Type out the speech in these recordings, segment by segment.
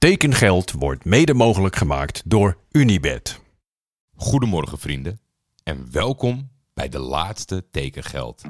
Tekengeld wordt mede mogelijk gemaakt door Unibed. Goedemorgen vrienden en welkom bij de laatste tekengeld.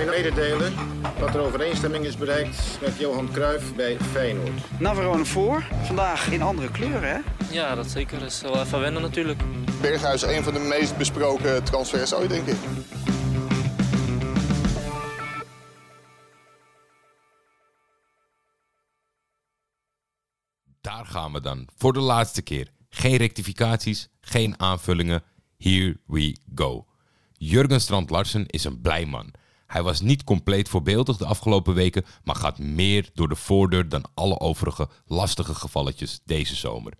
U mededelen dat er overeenstemming is bereikt met Johan Cruijff bij Feyenoord. Navarone voor. Vandaag in andere kleuren, hè? Ja, dat zeker. Dat is wel even wennen natuurlijk. Berghuis een van de meest besproken transfers ooit, denk ik. Daar gaan we dan. Voor de laatste keer. Geen rectificaties, geen aanvullingen. Here we go. Jurgen Strand Larsen is een blij man. Hij was niet compleet voorbeeldig de afgelopen weken, maar gaat meer door de voordeur dan alle overige lastige gevalletjes deze zomer.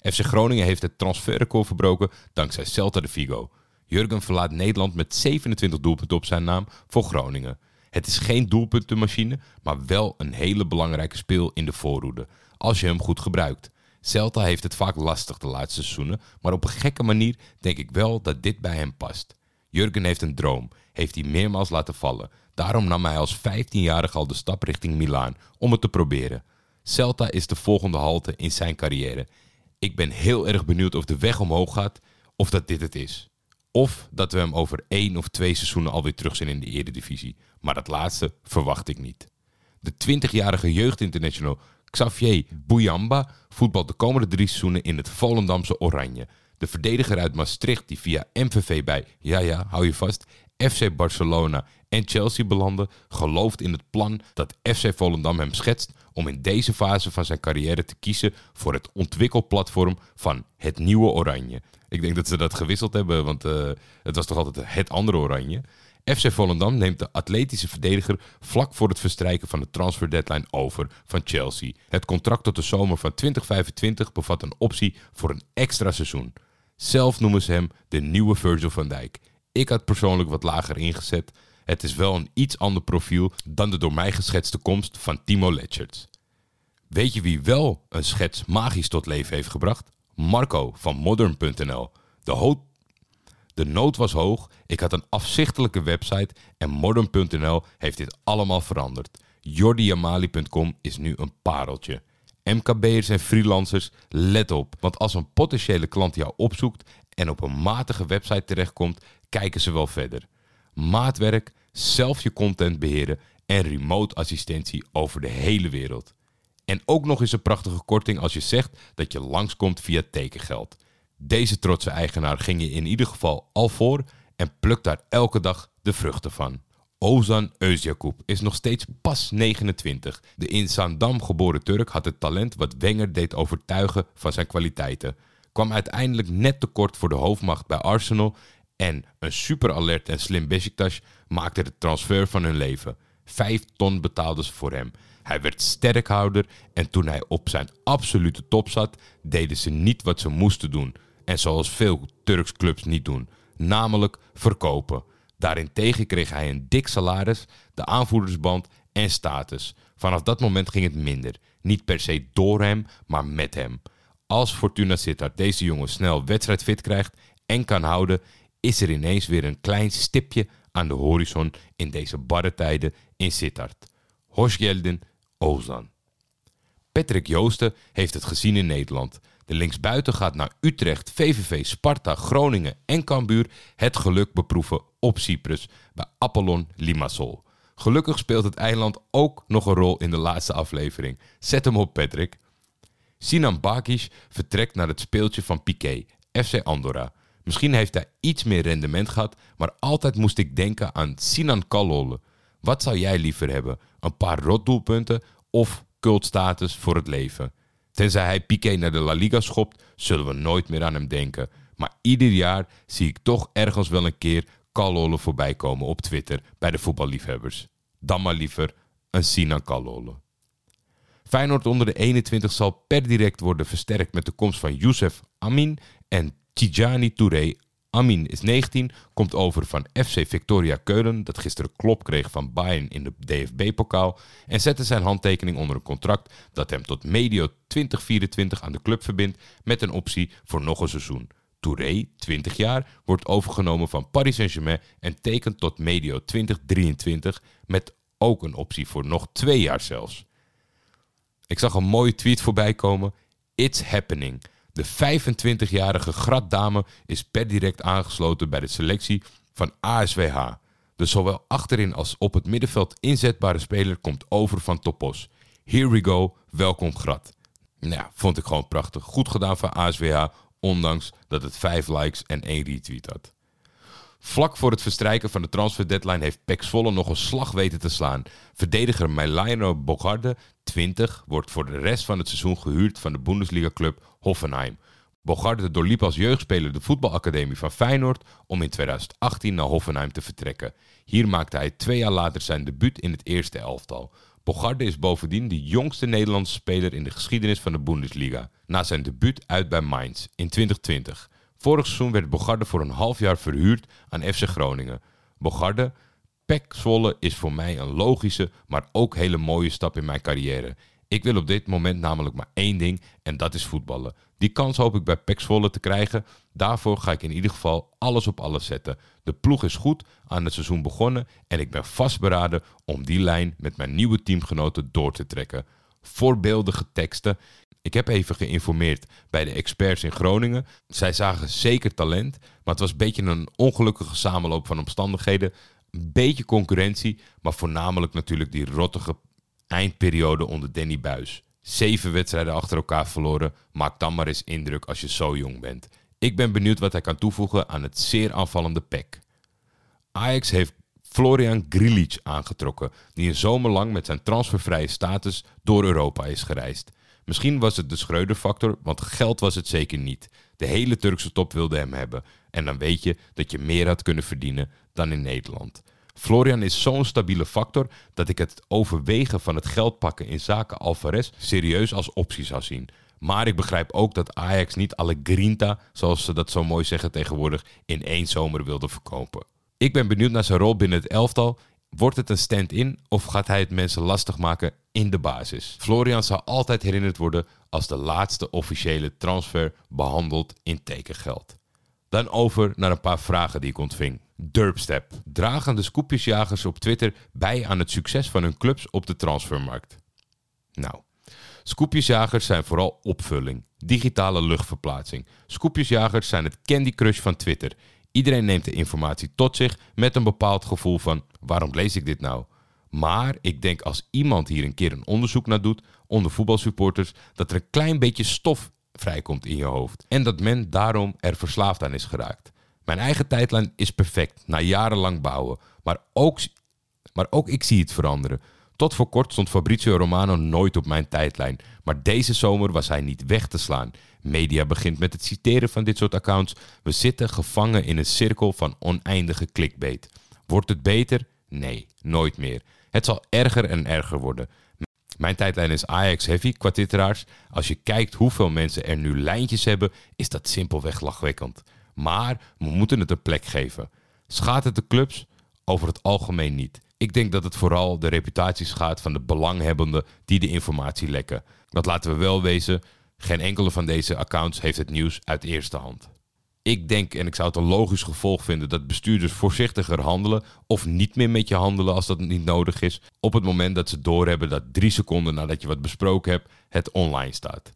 FC Groningen heeft het transferrecord verbroken dankzij Celta de Vigo. Jurgen verlaat Nederland met 27 doelpunten op zijn naam voor Groningen. Het is geen doelpuntenmachine, maar wel een hele belangrijke speel in de voorhoede, als je hem goed gebruikt. Celta heeft het vaak lastig de laatste seizoenen, maar op een gekke manier denk ik wel dat dit bij hem past. Jurgen heeft een droom, heeft hij meermaals laten vallen. Daarom nam hij als 15-jarige al de stap richting Milaan om het te proberen. Celta is de volgende halte in zijn carrière. Ik ben heel erg benieuwd of de weg omhoog gaat of dat dit het is. Of dat we hem over één of twee seizoenen alweer terug zijn in de eredivisie. Maar dat laatste verwacht ik niet. De 20-jarige jeugdinternational Xavier Bouyamba voetbalt de komende drie seizoenen in het Volendamse Oranje. De verdediger uit Maastricht die via MVV bij, ja ja, hou je vast, FC Barcelona en Chelsea belanden, gelooft in het plan dat FC Volendam hem schetst om in deze fase van zijn carrière te kiezen voor het ontwikkelplatform van het nieuwe Oranje. Ik denk dat ze dat gewisseld hebben, want eh, het was toch altijd het andere Oranje. FC Volendam neemt de atletische verdediger vlak voor het verstrijken van de transfer deadline over van Chelsea. Het contract tot de zomer van 2025 bevat een optie voor een extra seizoen. Zelf noemen ze hem de nieuwe Virgil van Dijk. Ik had persoonlijk wat lager ingezet. Het is wel een iets ander profiel dan de door mij geschetste komst van Timo Letcherts. Weet je wie wel een schets magisch tot leven heeft gebracht? Marco van Modern.nl. De, ho- de nood was hoog, ik had een afzichtelijke website en Modern.nl heeft dit allemaal veranderd. jordiamali.com is nu een pareltje. MKB'ers en freelancers, let op. Want als een potentiële klant jou opzoekt en op een matige website terechtkomt, kijken ze wel verder. Maatwerk, zelf je content beheren en remote assistentie over de hele wereld. En ook nog eens een prachtige korting als je zegt dat je langskomt via tekengeld. Deze trotse eigenaar ging je in ieder geval al voor en plukt daar elke dag de vruchten van. Ozan Özyakup is nog steeds pas 29. De in Zaandam geboren Turk had het talent wat Wenger deed overtuigen van zijn kwaliteiten. Kwam uiteindelijk net tekort voor de hoofdmacht bij Arsenal en een super alert en slim Besiktas maakte de transfer van hun leven. Vijf ton betaalden ze voor hem. Hij werd sterkhouder en toen hij op zijn absolute top zat, deden ze niet wat ze moesten doen. En zoals veel Turks clubs niet doen, namelijk verkopen. Daarentegen kreeg hij een dik salaris, de aanvoerdersband en status. Vanaf dat moment ging het minder. Niet per se door hem, maar met hem. Als Fortuna Sittard deze jongen snel wedstrijdfit krijgt en kan houden, is er ineens weer een klein stipje aan de horizon in deze barre tijden in Sittard. Horsgelden, Ozan. Patrick Joosten heeft het gezien in Nederland. De linksbuiten gaat naar Utrecht, VVV, Sparta, Groningen en Cambuur het geluk beproeven op Cyprus bij Apollon Limassol. Gelukkig speelt het eiland ook nog een rol in de laatste aflevering. Zet hem op, Patrick. Sinan Bakic vertrekt naar het speeltje van Piqué, FC Andorra. Misschien heeft hij iets meer rendement gehad, maar altijd moest ik denken aan Sinan Kalol. Wat zou jij liever hebben? Een paar rotdoelpunten of cultstatus voor het leven? Tenzij hij Piqué naar de La Liga schopt, zullen we nooit meer aan hem denken. Maar ieder jaar zie ik toch ergens wel een keer Kalole voorbij komen op Twitter bij de voetballiefhebbers. Dan maar liever een Sinan Kalole. Feyenoord onder de 21 zal per direct worden versterkt met de komst van Youssef Amin en Tijani Touré. Amin is 19, komt over van FC Victoria Keulen, dat gisteren klop kreeg van Bayern in de DFB-pokaal, en zette zijn handtekening onder een contract dat hem tot medio 2024 aan de club verbindt met een optie voor nog een seizoen. Touré, 20 jaar, wordt overgenomen van Paris Saint-Germain en tekent tot medio 2023 met ook een optie voor nog twee jaar zelfs. Ik zag een mooie tweet voorbij komen. It's happening. De 25-jarige Gratdame is per direct aangesloten bij de selectie van ASWH. De zowel achterin als op het middenveld inzetbare speler komt over van Topos. Here we go, welkom Grat. Nou, vond ik gewoon prachtig. Goed gedaan van ASWH, ondanks dat het 5 likes en 1 retweet had. Vlak voor het verstrijken van de transfer deadline heeft Pek Zwolle nog een slag weten te slaan. Verdediger Melaino Bogarde, 20, wordt voor de rest van het seizoen gehuurd van de Bundesliga-club Hoffenheim. Bogarde doorliep als jeugdspeler de voetbalacademie van Feyenoord om in 2018 naar Hoffenheim te vertrekken. Hier maakte hij twee jaar later zijn debuut in het eerste elftal. Bogarde is bovendien de jongste Nederlandse speler in de geschiedenis van de Bundesliga, na zijn debuut uit bij Mainz in 2020. Vorig seizoen werd Bogarde voor een half jaar verhuurd aan FC Groningen. Bogarde, Pek Zwolle is voor mij een logische, maar ook hele mooie stap in mijn carrière. Ik wil op dit moment namelijk maar één ding en dat is voetballen. Die kans hoop ik bij Pek Zwolle te krijgen. Daarvoor ga ik in ieder geval alles op alles zetten. De ploeg is goed aan het seizoen begonnen en ik ben vastberaden om die lijn met mijn nieuwe teamgenoten door te trekken. Voorbeeldige teksten. Ik heb even geïnformeerd bij de experts in Groningen. Zij zagen zeker talent, maar het was een beetje een ongelukkige samenloop van omstandigheden. Een beetje concurrentie, maar voornamelijk natuurlijk die rottige eindperiode onder Danny Buis. Zeven wedstrijden achter elkaar verloren. Maak dan maar eens indruk als je zo jong bent. Ik ben benieuwd wat hij kan toevoegen aan het zeer aanvallende PEC. Ajax heeft Florian Grilic aangetrokken, die een zomer lang met zijn transfervrije status door Europa is gereisd. Misschien was het de Schreuder-factor, want geld was het zeker niet. De hele Turkse top wilde hem hebben. En dan weet je dat je meer had kunnen verdienen dan in Nederland. Florian is zo'n stabiele factor dat ik het overwegen van het geld pakken in zaken Alvarez serieus als optie zou zien. Maar ik begrijp ook dat Ajax niet alle grinta, zoals ze dat zo mooi zeggen tegenwoordig, in één zomer wilde verkopen. Ik ben benieuwd naar zijn rol binnen het elftal. Wordt het een stand-in of gaat hij het mensen lastig maken in de basis? Florian zal altijd herinnerd worden als de laatste officiële transfer behandeld in tekengeld. Dan over naar een paar vragen die ik ontving. Durpstep. Dragen de scoopjesjagers op Twitter bij aan het succes van hun clubs op de transfermarkt? Nou, scoopjesjagers zijn vooral opvulling, digitale luchtverplaatsing. Scoopjesjagers zijn het Candy Crush van Twitter. Iedereen neemt de informatie tot zich met een bepaald gevoel van waarom lees ik dit nou? Maar ik denk als iemand hier een keer een onderzoek naar doet onder voetbalsupporters, dat er een klein beetje stof vrijkomt in je hoofd. En dat men daarom er verslaafd aan is geraakt. Mijn eigen tijdlijn is perfect, na jarenlang bouwen. Maar ook, maar ook ik zie het veranderen. Tot voor kort stond Fabrizio Romano nooit op mijn tijdlijn. Maar deze zomer was hij niet weg te slaan. Media begint met het citeren van dit soort accounts. We zitten gevangen in een cirkel van oneindige clickbait. Wordt het beter? Nee, nooit meer. Het zal erger en erger worden. Mijn tijdlijn is Ajax Heavy qua twitteraars. Als je kijkt hoeveel mensen er nu lijntjes hebben, is dat simpelweg lachwekkend. Maar we moeten het een plek geven. Schaadt het de clubs? Over het algemeen niet. Ik denk dat het vooral de reputatie schaadt van de belanghebbenden die de informatie lekken. Dat laten we wel wezen, geen enkele van deze accounts heeft het nieuws uit eerste hand. Ik denk, en ik zou het een logisch gevolg vinden, dat bestuurders voorzichtiger handelen of niet meer met je handelen als dat niet nodig is, op het moment dat ze doorhebben dat drie seconden nadat je wat besproken hebt, het online staat.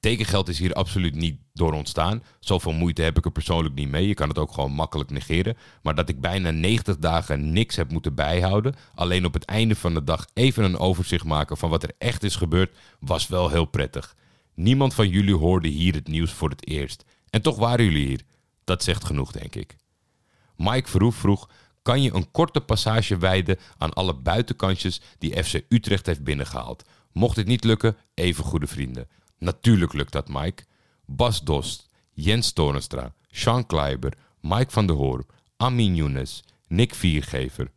Tekengeld is hier absoluut niet door ontstaan. Zoveel moeite heb ik er persoonlijk niet mee. Je kan het ook gewoon makkelijk negeren. Maar dat ik bijna 90 dagen niks heb moeten bijhouden, alleen op het einde van de dag even een overzicht maken van wat er echt is gebeurd, was wel heel prettig. Niemand van jullie hoorde hier het nieuws voor het eerst. En toch waren jullie hier. Dat zegt genoeg, denk ik. Mike Verhoef vroeg: kan je een korte passage wijden aan alle buitenkantjes die FC Utrecht heeft binnengehaald? Mocht dit niet lukken, even goede vrienden. Natuurlijk lukt dat, Mike. Bas Dost, Jens Torenstra, Sean Kleiber, Mike van der Hoor, Amin Younes, Nick Viergever.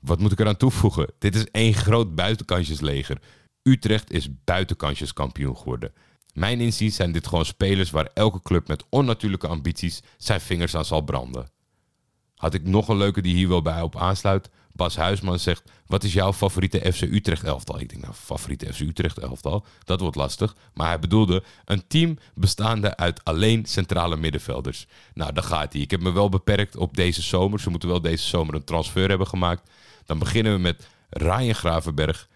Wat moet ik eraan toevoegen? Dit is één groot buitenkansjesleger. Utrecht is buitenkansjeskampioen geworden. Mijn inziens zijn dit gewoon spelers waar elke club met onnatuurlijke ambities zijn vingers aan zal branden. Had ik nog een leuke die hier wel bij op aansluit? Bas Huisman zegt, wat is jouw favoriete FC Utrecht elftal? Ik denk, nou, favoriete FC Utrecht elftal, dat wordt lastig. Maar hij bedoelde een team bestaande uit alleen centrale middenvelders. Nou, daar gaat hij. Ik heb me wel beperkt op deze zomer. Ze moeten wel deze zomer een transfer hebben gemaakt. Dan beginnen we met Ryan Gravenberg.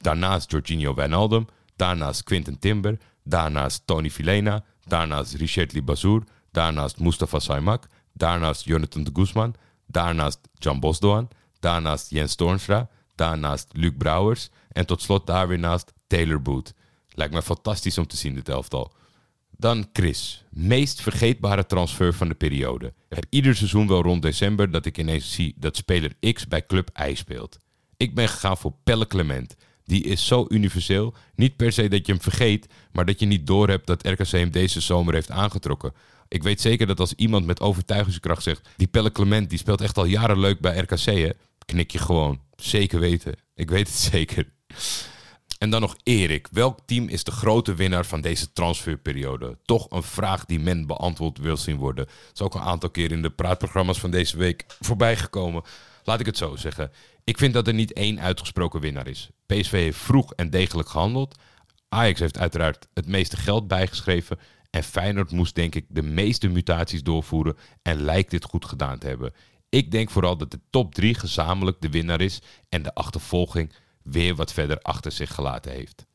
Daarnaast Jorginho Wijnaldum. Daarnaast Quinten Timber. Daarnaast Tony Filena. Daarnaast Richard Libazour. Daarnaast Mustafa Saimak. Daarnaast Jonathan de Guzman. Daarnaast Jan Bosdoan. Daarnaast Jens Toornstra. Daarnaast Luc Brouwers. En tot slot daar weer naast Taylor Boot. Lijkt me fantastisch om te zien, dit elftal. Dan Chris. Meest vergeetbare transfer van de periode. Ik heb ieder seizoen wel rond december dat ik ineens zie dat speler X bij Club Y speelt. Ik ben gegaan voor Pelle Clement. Die is zo universeel. Niet per se dat je hem vergeet, maar dat je niet doorhebt dat RKC hem deze zomer heeft aangetrokken. Ik weet zeker dat als iemand met overtuigingskracht zegt... die Pelle Clement die speelt echt al jaren leuk bij RKC, knik je gewoon. Zeker weten. Ik weet het zeker. En dan nog Erik. Welk team is de grote winnaar van deze transferperiode? Toch een vraag die men beantwoord wil zien worden. Het is ook een aantal keer in de praatprogramma's van deze week voorbij gekomen. Laat ik het zo zeggen. Ik vind dat er niet één uitgesproken winnaar is. PSV heeft vroeg en degelijk gehandeld. Ajax heeft uiteraard het meeste geld bijgeschreven. En Feyenoord moest denk ik de meeste mutaties doorvoeren en lijkt dit goed gedaan te hebben. Ik denk vooral dat de top 3 gezamenlijk de winnaar is en de achtervolging weer wat verder achter zich gelaten heeft.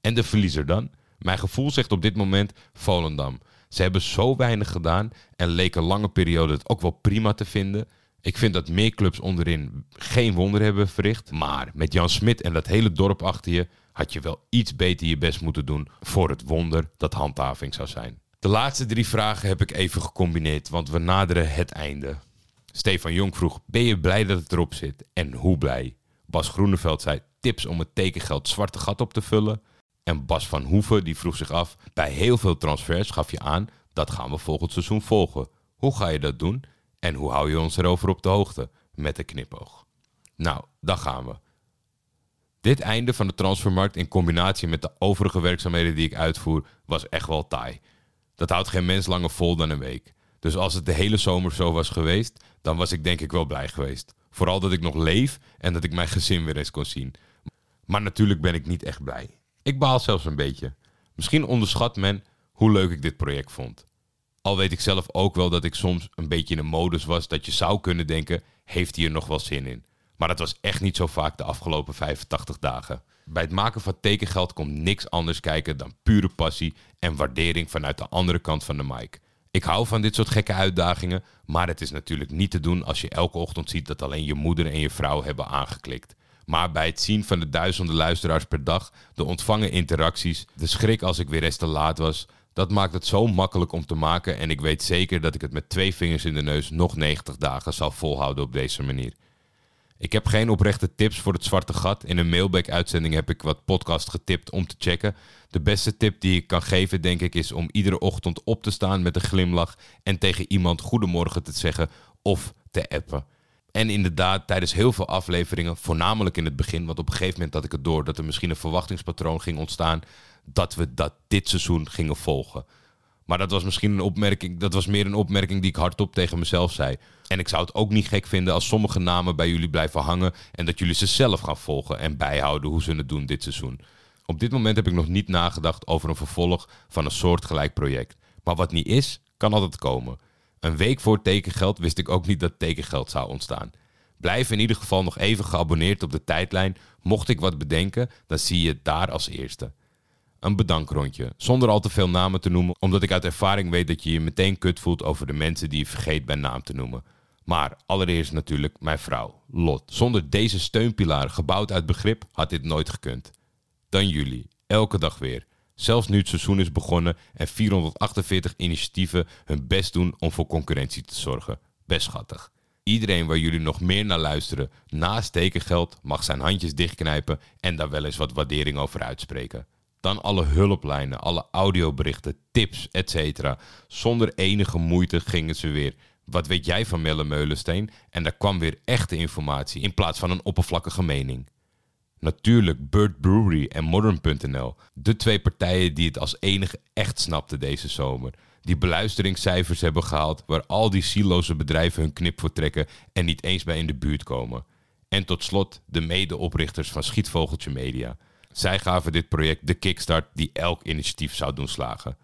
En de verliezer dan? Mijn gevoel zegt op dit moment Volendam. Ze hebben zo weinig gedaan en leken lange periode het ook wel prima te vinden. Ik vind dat meer clubs onderin geen wonder hebben verricht. Maar met Jan Smit en dat hele dorp achter je had je wel iets beter je best moeten doen voor het wonder dat handhaving zou zijn. De laatste drie vragen heb ik even gecombineerd, want we naderen het einde. Stefan Jong vroeg: Ben je blij dat het erop zit? En hoe blij? Bas Groeneveld zei: Tips om het tekengeld zwarte gat op te vullen. En Bas van Hoeven die vroeg zich af: Bij heel veel transfers gaf je aan dat gaan we volgend seizoen volgen. Hoe ga je dat doen? En hoe hou je ons erover op de hoogte? Met een knipoog. Nou, dan gaan we. Dit einde van de transfermarkt in combinatie met de overige werkzaamheden die ik uitvoer, was echt wel taai. Dat houdt geen mens langer vol dan een week. Dus als het de hele zomer zo was geweest, dan was ik denk ik wel blij geweest. Vooral dat ik nog leef en dat ik mijn gezin weer eens kon zien. Maar natuurlijk ben ik niet echt blij. Ik baal zelfs een beetje. Misschien onderschat men hoe leuk ik dit project vond. Al weet ik zelf ook wel dat ik soms een beetje in een modus was dat je zou kunnen denken: heeft hij er nog wel zin in? Maar dat was echt niet zo vaak de afgelopen 85 dagen. Bij het maken van tekengeld komt niks anders kijken dan pure passie en waardering vanuit de andere kant van de mic. Ik hou van dit soort gekke uitdagingen, maar het is natuurlijk niet te doen als je elke ochtend ziet dat alleen je moeder en je vrouw hebben aangeklikt. Maar bij het zien van de duizenden luisteraars per dag, de ontvangen interacties, de schrik als ik weer eens te laat was, dat maakt het zo makkelijk om te maken en ik weet zeker dat ik het met twee vingers in de neus nog 90 dagen zal volhouden op deze manier. Ik heb geen oprechte tips voor het zwarte gat. In een mailback-uitzending heb ik wat podcast getipt om te checken. De beste tip die ik kan geven, denk ik, is om iedere ochtend op te staan met een glimlach en tegen iemand goedemorgen te zeggen of te appen. En inderdaad, tijdens heel veel afleveringen, voornamelijk in het begin, want op een gegeven moment had ik het door dat er misschien een verwachtingspatroon ging ontstaan dat we dat dit seizoen gingen volgen. Maar dat was misschien een opmerking, dat was meer een opmerking die ik hardop tegen mezelf zei. En ik zou het ook niet gek vinden als sommige namen bij jullie blijven hangen en dat jullie ze zelf gaan volgen en bijhouden hoe ze het doen dit seizoen. Op dit moment heb ik nog niet nagedacht over een vervolg van een soortgelijk project. Maar wat niet is, kan altijd komen. Een week voor tekengeld wist ik ook niet dat tekengeld zou ontstaan. Blijf in ieder geval nog even geabonneerd op de tijdlijn. Mocht ik wat bedenken, dan zie je het daar als eerste. Een bedankrondje, zonder al te veel namen te noemen, omdat ik uit ervaring weet dat je je meteen kut voelt over de mensen die je vergeet bij naam te noemen. Maar allereerst natuurlijk mijn vrouw, Lot. Zonder deze steunpilaar, gebouwd uit begrip, had dit nooit gekund. Dan jullie, elke dag weer. Zelfs nu het seizoen is begonnen en 448 initiatieven hun best doen om voor concurrentie te zorgen. Best schattig. Iedereen waar jullie nog meer naar luisteren, naast tekengeld, mag zijn handjes dichtknijpen en daar wel eens wat waardering over uitspreken. Dan alle hulplijnen, alle audioberichten, tips, etc. Zonder enige moeite gingen ze weer. Wat weet jij van Melle Meulensteen? En daar kwam weer echte informatie in plaats van een oppervlakkige mening. Natuurlijk Bird Brewery en Modern.nl. De twee partijen die het als enige echt snapten deze zomer. Die beluisteringscijfers hebben gehaald waar al die siloze bedrijven hun knip voor trekken en niet eens bij in de buurt komen. En tot slot de medeoprichters van Schietvogeltje Media. Zij gaven dit project de kickstart die elk initiatief zou doen slagen.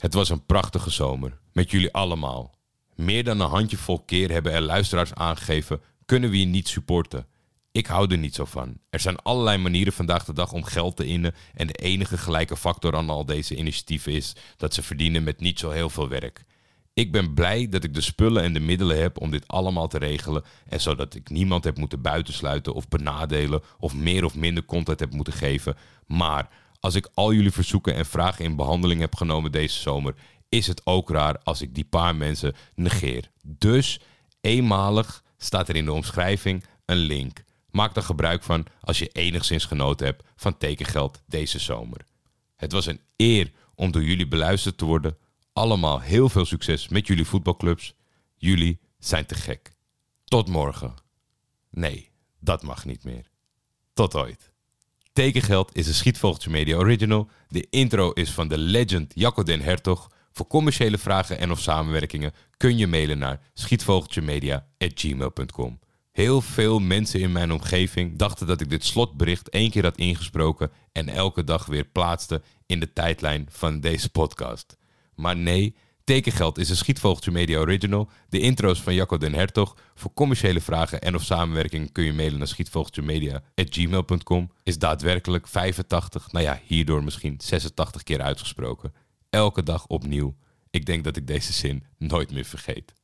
Het was een prachtige zomer, met jullie allemaal. Meer dan een handjevol keer hebben er luisteraars aangegeven: kunnen we je niet supporten? Ik hou er niet zo van. Er zijn allerlei manieren vandaag de dag om geld te innen. En de enige gelijke factor aan al deze initiatieven is dat ze verdienen met niet zo heel veel werk. Ik ben blij dat ik de spullen en de middelen heb om dit allemaal te regelen. En zodat ik niemand heb moeten buitensluiten of benadelen of meer of minder content heb moeten geven. Maar als ik al jullie verzoeken en vragen in behandeling heb genomen deze zomer, is het ook raar als ik die paar mensen negeer. Dus eenmalig staat er in de omschrijving een link. Maak er gebruik van als je enigszins genoten hebt van tekengeld deze zomer. Het was een eer om door jullie beluisterd te worden. Allemaal heel veel succes met jullie voetbalclubs. Jullie zijn te gek. Tot morgen. Nee, dat mag niet meer. Tot ooit. Tekengeld is een Schietvogeltje Media Original. De intro is van de legend Jacco den Hertog. Voor commerciële vragen en of samenwerkingen kun je mailen naar schietvogeltjemedia.gmail.com. Heel veel mensen in mijn omgeving dachten dat ik dit slotbericht één keer had ingesproken en elke dag weer plaatste in de tijdlijn van deze podcast. Maar nee, Tekengeld is een Schietvogeltje Media Original. De intro's van Jacco den Hertog. Voor commerciële vragen en of samenwerking kun je mailen naar schietvogeltjemedia.gmail.com. Is daadwerkelijk 85, nou ja, hierdoor misschien 86 keer uitgesproken. Elke dag opnieuw. Ik denk dat ik deze zin nooit meer vergeet.